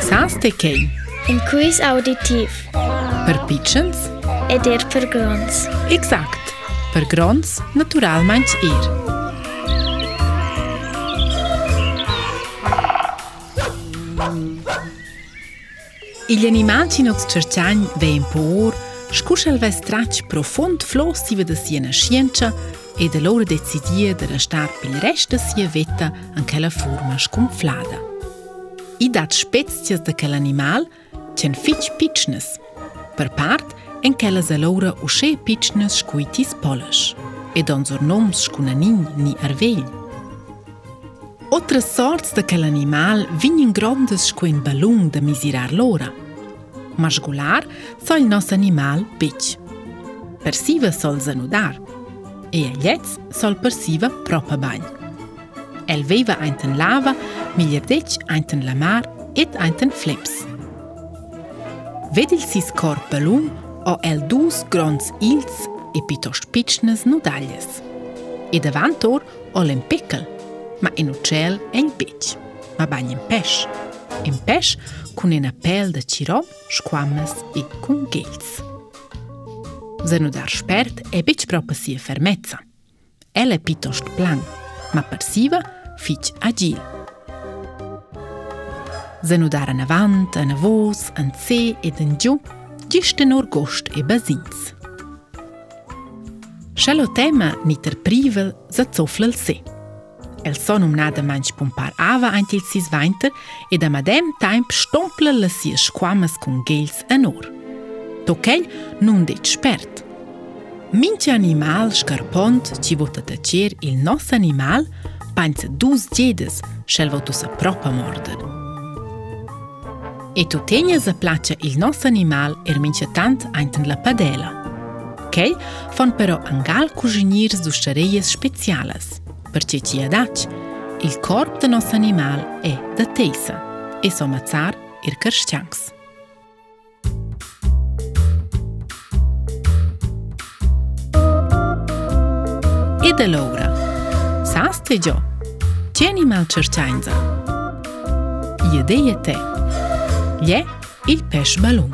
Pensaste che? Un quiz auditiv. Per pitchens? Ed er per grons. Exakt. Per grons, natural meint ihr. Igl animal chi nox cerciagn vein por, scuschel ve strac profond flossiva da siena scienza e da loro decidia de restar pil rest da sia vetta an quella forma sconflada. i datë shpecës dhe kell animal që në fiqë piqënës. Për partë, e në zelora u shejë piqënës shkujtis polësh, e do në zornomës shku në një një arvejnë. Otrë sortës dhe kell animal vinjë në grondës shkujnë balung dhe mizirar lora. Ma shgular, nos nësë animal piqë. Përsive sol zanudar, e e ljecë sol përsive propë El Elveva ajnë të në lava, miliardiç einten lamar et einten flips. Vedil sis corpelum o el dus grons ils e pitos pitschnes nudalles. E davantor o l'en pickel, ma en uccel en pitch, ma bagn en pesch. En pesch cun en appel de cirom, squammes e cun gels. Zenudar spert e bitch propa sia fermezza. Elle è plan, ma persiva, fitch agil. Zë në darë në vant, në vos, në ce e në gju, gjishtë në orgosht e bazinës. Shalo tema një privel, zë coflëll se. Elson um nada manch pumpar ava antil sis weinter e da madem taim stomple lasi schwammes kun gels anor. Tokel nun dit spert. Minche animal scarpont ci vota tacer il nos animal panze dus jedes schel vota sa propa morder. E të të një zë il nos animal e rëmin që të antë ajnë të në padele. Kej, fonë pero nga lë kuzhinjirës du shërejes shpecialës, për që që jadac, il korp të nësë animal e da teisa, e somë atësar irë kërshqangës. E dhe logra, sa stë i gjo, që një një I dhe jetë je Il pêche ballon.